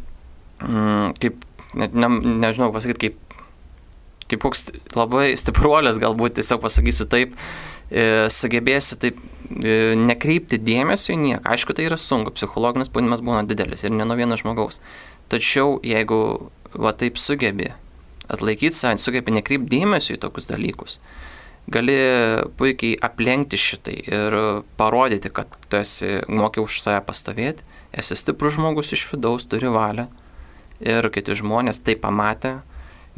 mm, kaip, ne, ne, nežinau pasakyti, kaip kaip koks labai stipruolis, galbūt tiesiog pasakysiu taip, e, sugebėsi taip nekreipti dėmesio į nieką. Aišku, tai yra sunku, psichologinis spaudimas būna didelis ir ne nuo vieno žmogaus. Tačiau jeigu va taip sugebi atlaikyti save, sugebi nekreipti dėmesio į tokius dalykus, gali puikiai aplenkti šitai ir parodyti, kad tu esi mokiai už save pastovėti, esi stiprus žmogus iš vidaus, turi valią ir kiti žmonės tai pamatę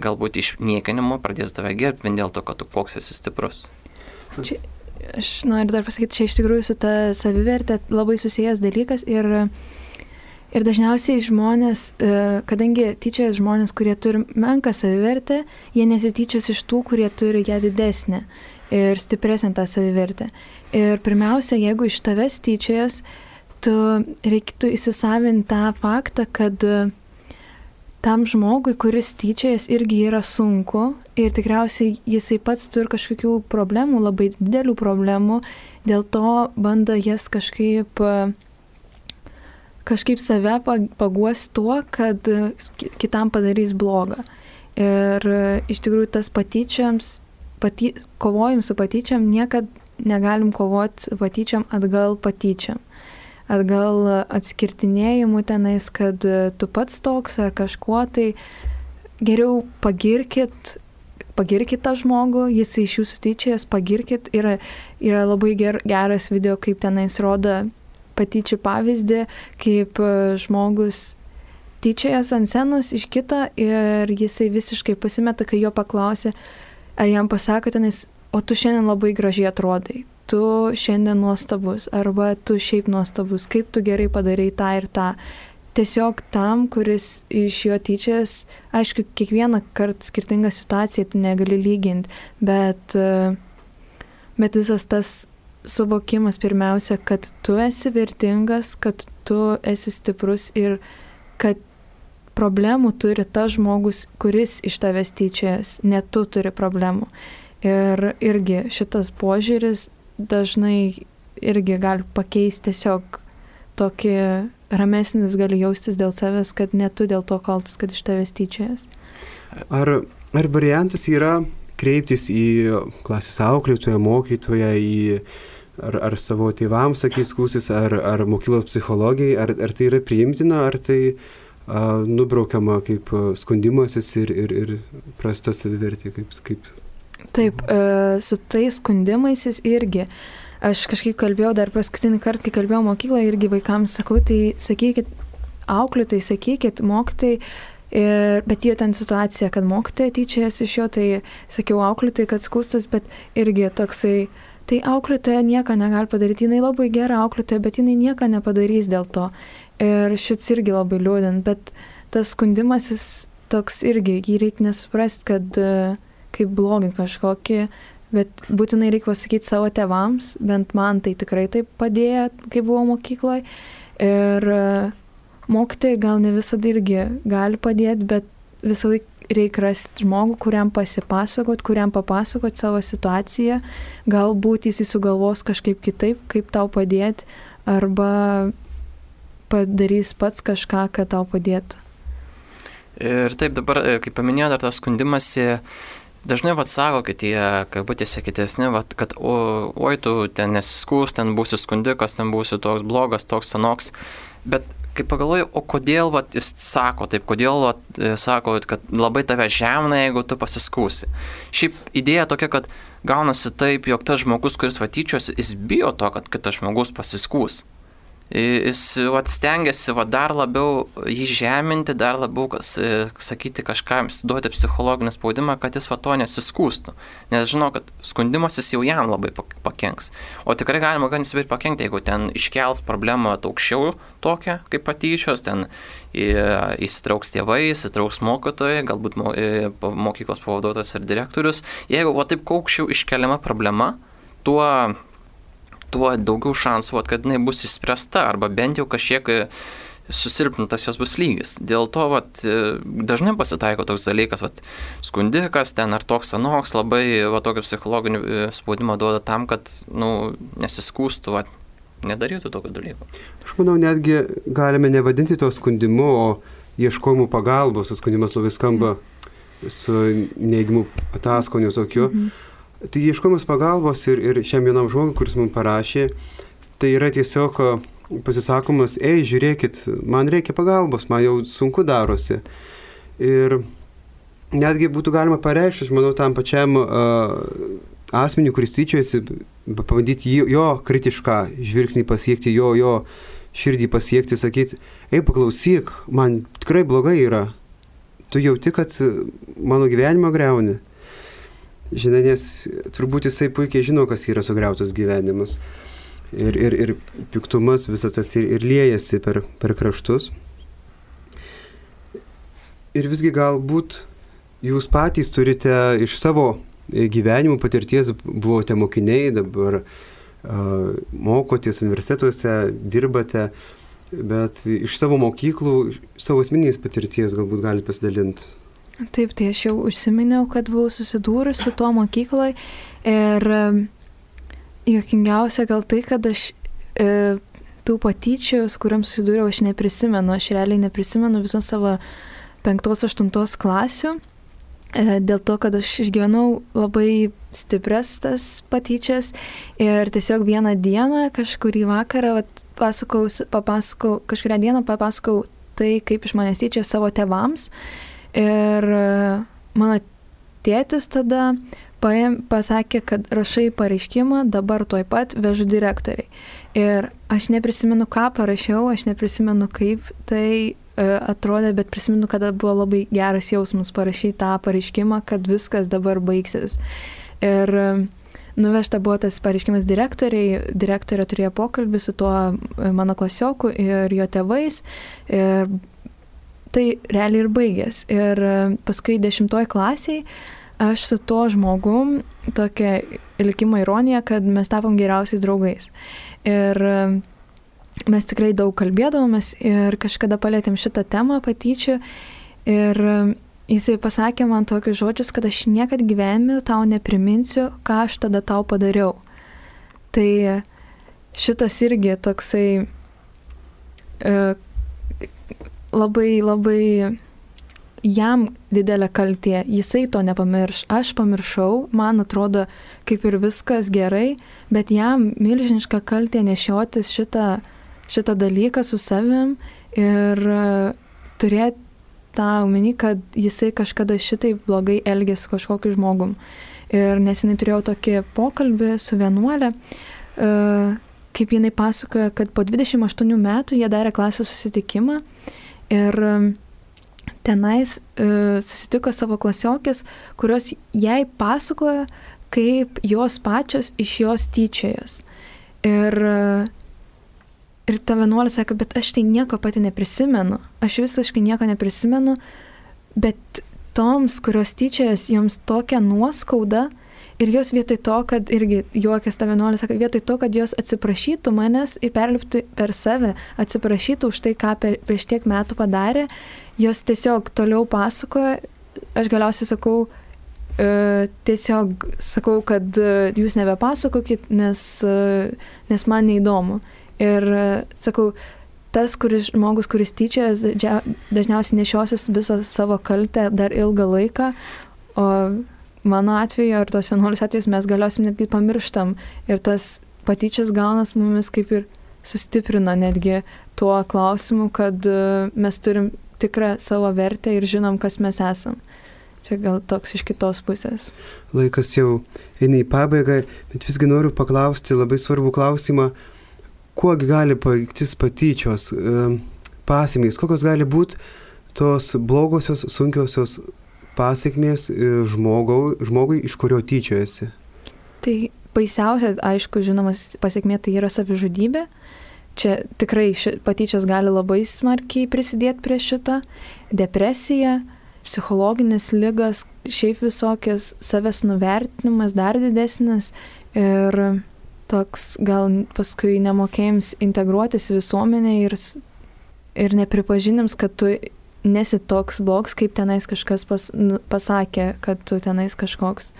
galbūt iš niekinimo pradės tave gerbti vien dėl to, kad tu koks esi stiprus. Čia, aš noriu dar pasakyti, čia iš tikrųjų su ta savivertė labai susijęs dalykas ir, ir dažniausiai žmonės, e, kadangi tyčias žmonės, kurie turi menką savivertę, jie nesityčios iš tų, kurie turi ją didesnę ir stipresnę tą savivertę. Ir pirmiausia, jeigu iš tavęs tyčiojas, tu reiktų įsisavinti tą faktą, kad uh, tam žmogui, kuris tyčiojas, irgi yra sunku ir tikriausiai jisai pats turi kažkokių problemų, labai didelių problemų, dėl to bando jas kažkaip, kažkaip save paguos tuo, kad kitam padarys blogą. Ir iš tikrųjų tas patyčiams, paty, kovojim su patyčiam, niekad negalim kovoti patyčiam atgal patyčiam atgal atskirtinėjimų tenais, kad tu pats toks ar kažkuo, tai geriau pagirkit pagirkit tą žmogų, jis iš jūsų tyčiojas, pagirkit. Yra, yra labai ger, geras video, kaip tenais rodo patyčių pavyzdį, kaip e, žmogus tyčiojas ant scenos iš kito ir jisai visiškai pasimeta, kai jo paklausė, ar jam pasako tenais, o tu šiandien labai gražiai atrodai, tu šiandien nuostabus, arba tu šiaip nuostabus, kaip tu gerai padarai tą ir tą. Tiesiog tam, kuris iš jo tyčias, aišku, kiekvieną kartą skirtingą situaciją tu negali lyginti, bet, bet visas tas suvokimas pirmiausia, kad tu esi vertingas, kad tu esi stiprus ir kad problemų turi tas žmogus, kuris iš tavęs tyčiojas, ne tu turi problemų. Ir irgi šitas požiūris dažnai irgi gali pakeisti tiesiog tokį ramesnis gali jaustis dėl savęs, kad ne tu dėl to kaltas, kad iš tavęs tyčiojas. Ar, ar variantas yra kreiptis į klasės auklėtoją, mokytoją, į, ar, ar savo tėvams, sakys, skūsis, ar, ar mokyklos psichologijai, ar, ar tai yra priimtina, ar tai nubraukiama kaip skundimasis ir, ir, ir prasta savivertė. Kaip, kaip... Taip, su tais skundimaisis irgi. Aš kažkaip kalbėjau dar paskutinį kartą, kai kalbėjau mokykloje, irgi vaikams sakau, tai sakykit, auklėtai, sakykit, mokytai, Ir, bet jie ten situacija, kad mokytoja tyčiasi iš jo, tai sakiau auklėtai, kad skustus, bet irgi toksai, tai auklėtoja nieko negali padaryti, jinai labai gera auklėtoja, bet jinai nieko nepadarys dėl to. Ir šits irgi labai liūdint, bet tas skundimasis toks irgi, jį reikia nesuprasti, kad e, kaip blogį kažkokį, bet būtinai reikia pasakyti savo tevams, bent man tai tikrai taip padėjo, kai buvau mokykloje. Ir e, mokytojai gal ne visada irgi gali padėti, bet visą laiką reikia rasti žmogų, kuriam pasipasakot, kuriam papasakot savo situaciją, galbūt jis įsugalvos kažkaip kitaip, kaip tau padėti, arba padarys pats kažką, kad tau padėtų. Ir taip dabar, e, kaip paminėjau, dar tas skundimasi, dažnai vad sako, kad tie, kabutėse kitesni, vat, kad o, oi tu ten nesiskūs, ten būsi skundikas, ten būsi toks blogas, toks senoks. Bet kai pagalvoju, o kodėl vat, jis sako taip, kodėl vat, e, sako, kad labai tave žemina, jeigu tu pasiskūsi. Šiaip idėja tokia, kad gaunasi taip, jog tas žmogus, kuris vatyčios, jis bijo to, kad kitas žmogus pasiskūs jis vat, stengiasi vat, dar labiau jį žeminti, dar labiau kas, e, sakyti kažkam, duoti psichologinį spaudimą, kad jis va to nesiskūstų. Nes žinau, kad skundimasis jau jam labai pakenks. O tikrai galima gan įsivaizduoti pakengti, jeigu ten iškels problemą aukščiau tokią kaip patyčios, ten įsitrauks tėvai, įsitrauks mokytojai, galbūt e, mokyklos pavaduotojas ar direktorius. Jeigu va taip aukščiau iškeliama problema, tuo tuo daugiau šansų, vat, kad jinai bus išspręsta arba bent jau kažkiek e, susilpnintas jos bus lygis. Dėl to vat, e, dažnai pasitaiko toks dalykas, vat, skundikas ten ar toks anoks labai va, tokio psichologinio e, spaudimo duoda tam, kad nu, nesiskūstų, vat, nedarytų tokio dalyko. Aš manau, netgi galime nevadinti to skundimu, o ieškojimu pagalbos, skundimas labai skamba mm. su neigimu ataskoniu tokiu. Mm -hmm. Tai ieškojimas pagalbos ir, ir šiam vienam žmogui, kuris mums parašė, tai yra tiesiog pasisakomas, ei, žiūrėkit, man reikia pagalbos, man jau sunku darosi. Ir netgi būtų galima pareikšti, aš manau, tam pačiam uh, asmeniu, kuris tyčiojasi, pabandyti jo kritišką žvilgsnį pasiekti, jo, jo širdį pasiekti, sakyti, ei, paklausyk, man tikrai blogai yra. Tu jauti, kad mano gyvenimą greuni. Žinai, nes turbūt jisai puikiai žino, kas yra sugriautas gyvenimas. Ir, ir, ir piktumas visas tas ir, ir liejasi per, per kraštus. Ir visgi galbūt jūs patys turite iš savo gyvenimų patirties, buvote mokiniai, dabar uh, mokotės universitetuose, dirbate, bet iš savo mokyklų, savo asmeninės patirties galbūt galite pasidalinti. Taip, tai aš jau užsiminiau, kad buvau susidūrusi su tuo mokykloje ir juokingiausia gal tai, kad aš e, tų patyčių, su kuriam susidūriau, aš neprisimenu, aš realiai neprisimenu visos savo penktos, aštuntos klasių, e, dėl to, kad aš išgyvenau labai stipres tas patyčias ir tiesiog vieną dieną, kažkurį vakarą, vat, pasakau, papasakau, kažkurią dieną papasakau tai, kaip iš manęs tyčia savo tevams. Ir e, mano tėtis tada paėm, pasakė, kad rašai pareiškimą, dabar tuoj pat vežu direktoriai. Ir aš neprisimenu, ką parašiau, aš neprisimenu, kaip tai e, atrodė, bet prisimenu, kad buvo labai geras jausmas parašyti tą pareiškimą, kad viskas dabar baigsis. Ir e, nuvežta buvo tas pareiškimas direktoriai, direktorė turėjo pokalbį su tuo mano klasioku ir jo tėvais. Ir tai realiai ir baigės. Ir e, paskui dešimtoj klasiai aš su tuo žmogum, tokia likimo ironija, kad mes tapom geriausiais draugais. Ir e, mes tikrai daug kalbėdavomės ir kažkada palėtėm šitą temą patyčių. Ir e, jisai pasakė man tokius žodžius, kad aš niekad gyvenime tau nepriminsiu, ką aš tada tau padariau. Tai šitas irgi toksai labai, labai jam didelė kaltė, jisai to nepamirš, aš pamiršau, man atrodo, kaip ir viskas gerai, bet jam milžiniška kaltė nešiotis šitą, šitą dalyką su savim ir uh, turėti tą omeny, kad jisai kažkada šitai blogai elgėsi su kažkokiu žmogum. Ir nesinai turėjau tokį pokalbį su vienuolė, uh, kaip jinai pasakoja, kad po 28 metų jie darė klasės susitikimą ir uh, tenais e, susitiko savo klasiokės, kurios jai pasakojo, kaip jos pačios iš jos tyčiojas. Ir, ir ta vienuolė sako, bet aš tai nieko pati neprisimenu, aš visiškai nieko neprisimenu, bet toms, kurios tyčiojas, joms tokia nuoskauda, Ir jos vietoj to, kad irgi juokas ta vienuolė, sako, vietoj to, kad jos atsiprašytų manęs ir perliptų per save, atsiprašytų už tai, ką per, prieš tiek metų padarė, jos tiesiog toliau pasakoja, aš galiausiai sakau, e, tiesiog sakau, kad e, jūs nebepasakokit, nes, e, nes man neįdomu. Ir e, sakau, tas kuris, žmogus, kuris tyčiojas, dažniausiai nešiosis visą savo kaltę dar ilgą laiką, o mano atveju ar tos vienuolis atvejus mes galiausiai netgi pamirštam ir tas patyčias gaunas mumis kaip ir sustiprina netgi tuo klausimu, kad e, mes turim tikrą savo vertę ir žinom, kas mes esam. Čia gal toks iš kitos pusės. Laikas jau eina į pabaigą, bet visgi noriu paklausti labai svarbų klausimą, kuo gali paveiktis patyčios e, pasimės, kokios gali būti tos blogosios, sunkiosios pasiekmės e, žmogau, žmogui, iš kurio tyčiojasi. Tai baisiausia, aišku, žinomas pasiekmė tai yra savižudybė čia tikrai ši, patyčios gali labai smarkiai prisidėti prie šito. Depresija, psichologinės lygas, šiaip visokias savęs nuvertinimas dar didesnis ir toks gal paskui nemokėjims integruotis visuomenė ir, ir nepripažinims, kad tu nesi toks blogs, kaip tenais kažkas pas, nu, pasakė, kad tu tenais kažkoks.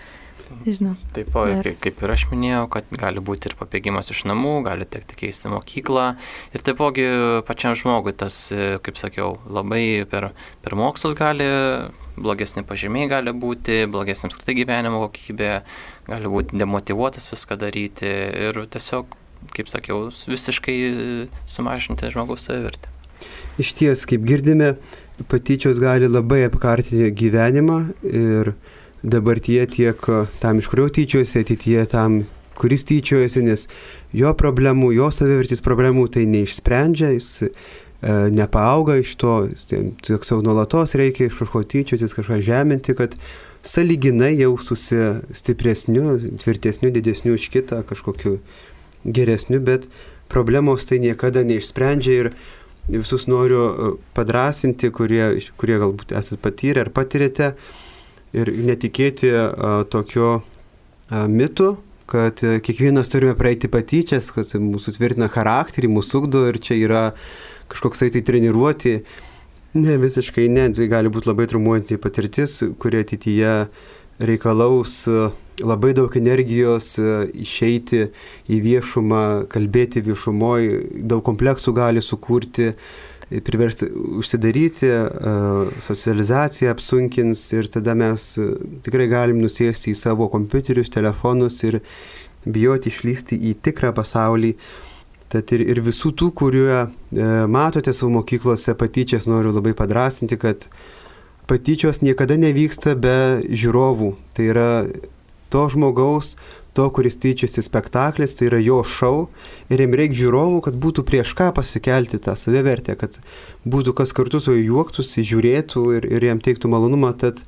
Nežinau. Taipogi, kaip, kaip ir aš minėjau, kad gali būti ir pabėgimas iš namų, gali tekti keisti mokyklą. Ir taipogi pačiam žmogui tas, kaip sakiau, labai per, per mokslus gali, blogesni pažymiai gali būti, blogesnė apskritai gyvenimo kokybė, gali būti demotivuotas viską daryti ir tiesiog, kaip sakiau, visiškai sumažinti žmogaus savivertę. Iš ties, kaip girdime, patyčios gali labai apkartinti gyvenimą ir dabartyje tiek tam, iš kurio tyčiojasi, ateityje tam, kuris tyčiojasi, nes jo problemų, jo savivertys problemų tai neišsprendžia, jis e, nepaauga iš to, tiesiog nuolatos reikia iš kažko tyčiotis, kažką žeminti, kad saliginai jaustųsi stipresniu, tvirtesniu, didesniu už kitą, kažkokiu geresniu, bet problemos tai niekada neišsprendžia ir visus noriu e, padrasinti, kurie, kurie galbūt esate patyrę ar patirėte, ir netikėti a, tokio a, mitu, kad kiekvienas turime praeiti patyčias, kad mūsų tvirtina charakterį, mūsų ugdo ir čia yra kažkoksai tai treniruoti. Ne, visiškai ne, tai gali būti labai trumuojanti patirtis, kurie ateityje reikalaus labai daug energijos išeiti į viešumą, kalbėti viešumoje, daug kompleksų gali sukurti, priversti užsidaryti, socializacija apsunkins ir tada mes tikrai galim nusėsti į savo kompiuterius, telefonus ir bijoti išlysti į tikrą pasaulį. Tad ir, ir visų tų, kurie e, matote savo mokyklose patyčias, noriu labai padrasinti, kad patyčios niekada nevyksta be žiūrovų. Tai yra to žmogaus, to, kuris tyčiasi spektaklis, tai yra jo šau ir jam reikia žiūrovų, kad būtų prieš ką pasikelti tą savivertę, kad būtų kas kartu su juo juoktųsi, žiūrėtų ir, ir jam teiktų malonumą. Tad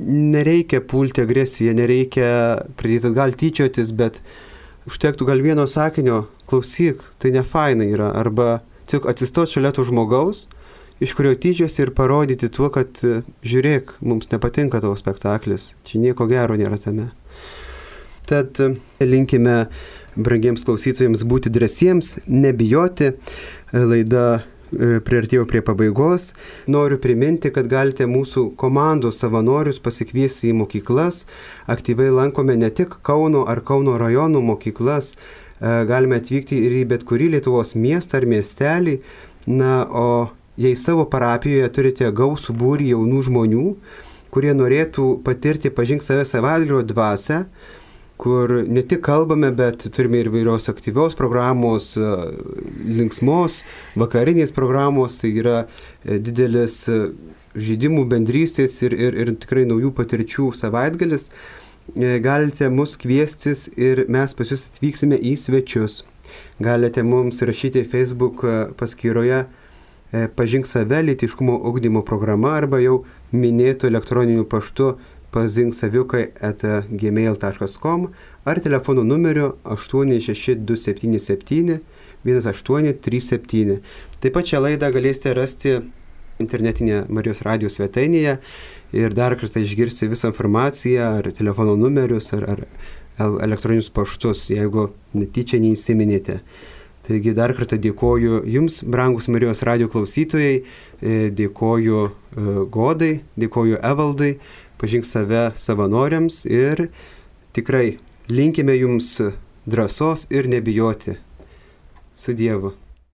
nereikia pulti agresiją, nereikia pradėti gal tyčiotis, bet užtektų gal vieno sakinio, klausyk, tai ne faina yra, arba tik atsistoti šalia to žmogaus, iš kurio tyčiasi ir parodyti tuo, kad žiūrėk, mums nepatinka tavo spektaklis, čia nieko gero nėra tame. Tad linkime brangiems klausytojams būti drąsiems, nebijoti. Laida e, priartėjau prie pabaigos. Noriu priminti, kad galite mūsų komandos savanorius pasikviesti į mokyklas. Aktyviai lankome ne tik Kauno ar Kauno rajonų mokyklas, e, galime atvykti ir į bet kurį Lietuvos miestą ar miestelį. Na, o jei savo parapijoje turite gausų būrį jaunų žmonių, kurie norėtų patirti pažink save savaitgalio dvasę, kur ne tik kalbame, bet turime ir vairios aktyvios programos, e, linksmos, vakarinės programos, tai yra e, didelis e, žaidimų bendrystės ir, ir, ir tikrai naujų patirčių savaitgalis. Galite mus kviestis ir mes pas jūs atvyksime į svečius. Galite mums rašyti Facebook paskyroje Pažink save lytiškumo ugdymo programa arba jau minėtų elektroniniu paštu pazinksaviukai etagmail.com ar telefonu numeriu 86277 1837. Taip pat šią laidą galėsite rasti internetinėje Marijos radijos svetainėje ir dar kartą išgirsti visą informaciją ar telefono numerius ar, ar elektroninius paštus, jeigu netyčia neįsiminėte. Taigi dar kartą dėkoju Jums, brangus Marijos radio klausytojai, e, dėkoju e, Godai, dėkoju Evaldai, pažink save savanoriams ir tikrai linkime jums drąsos ir nebijoti. Su Dievu.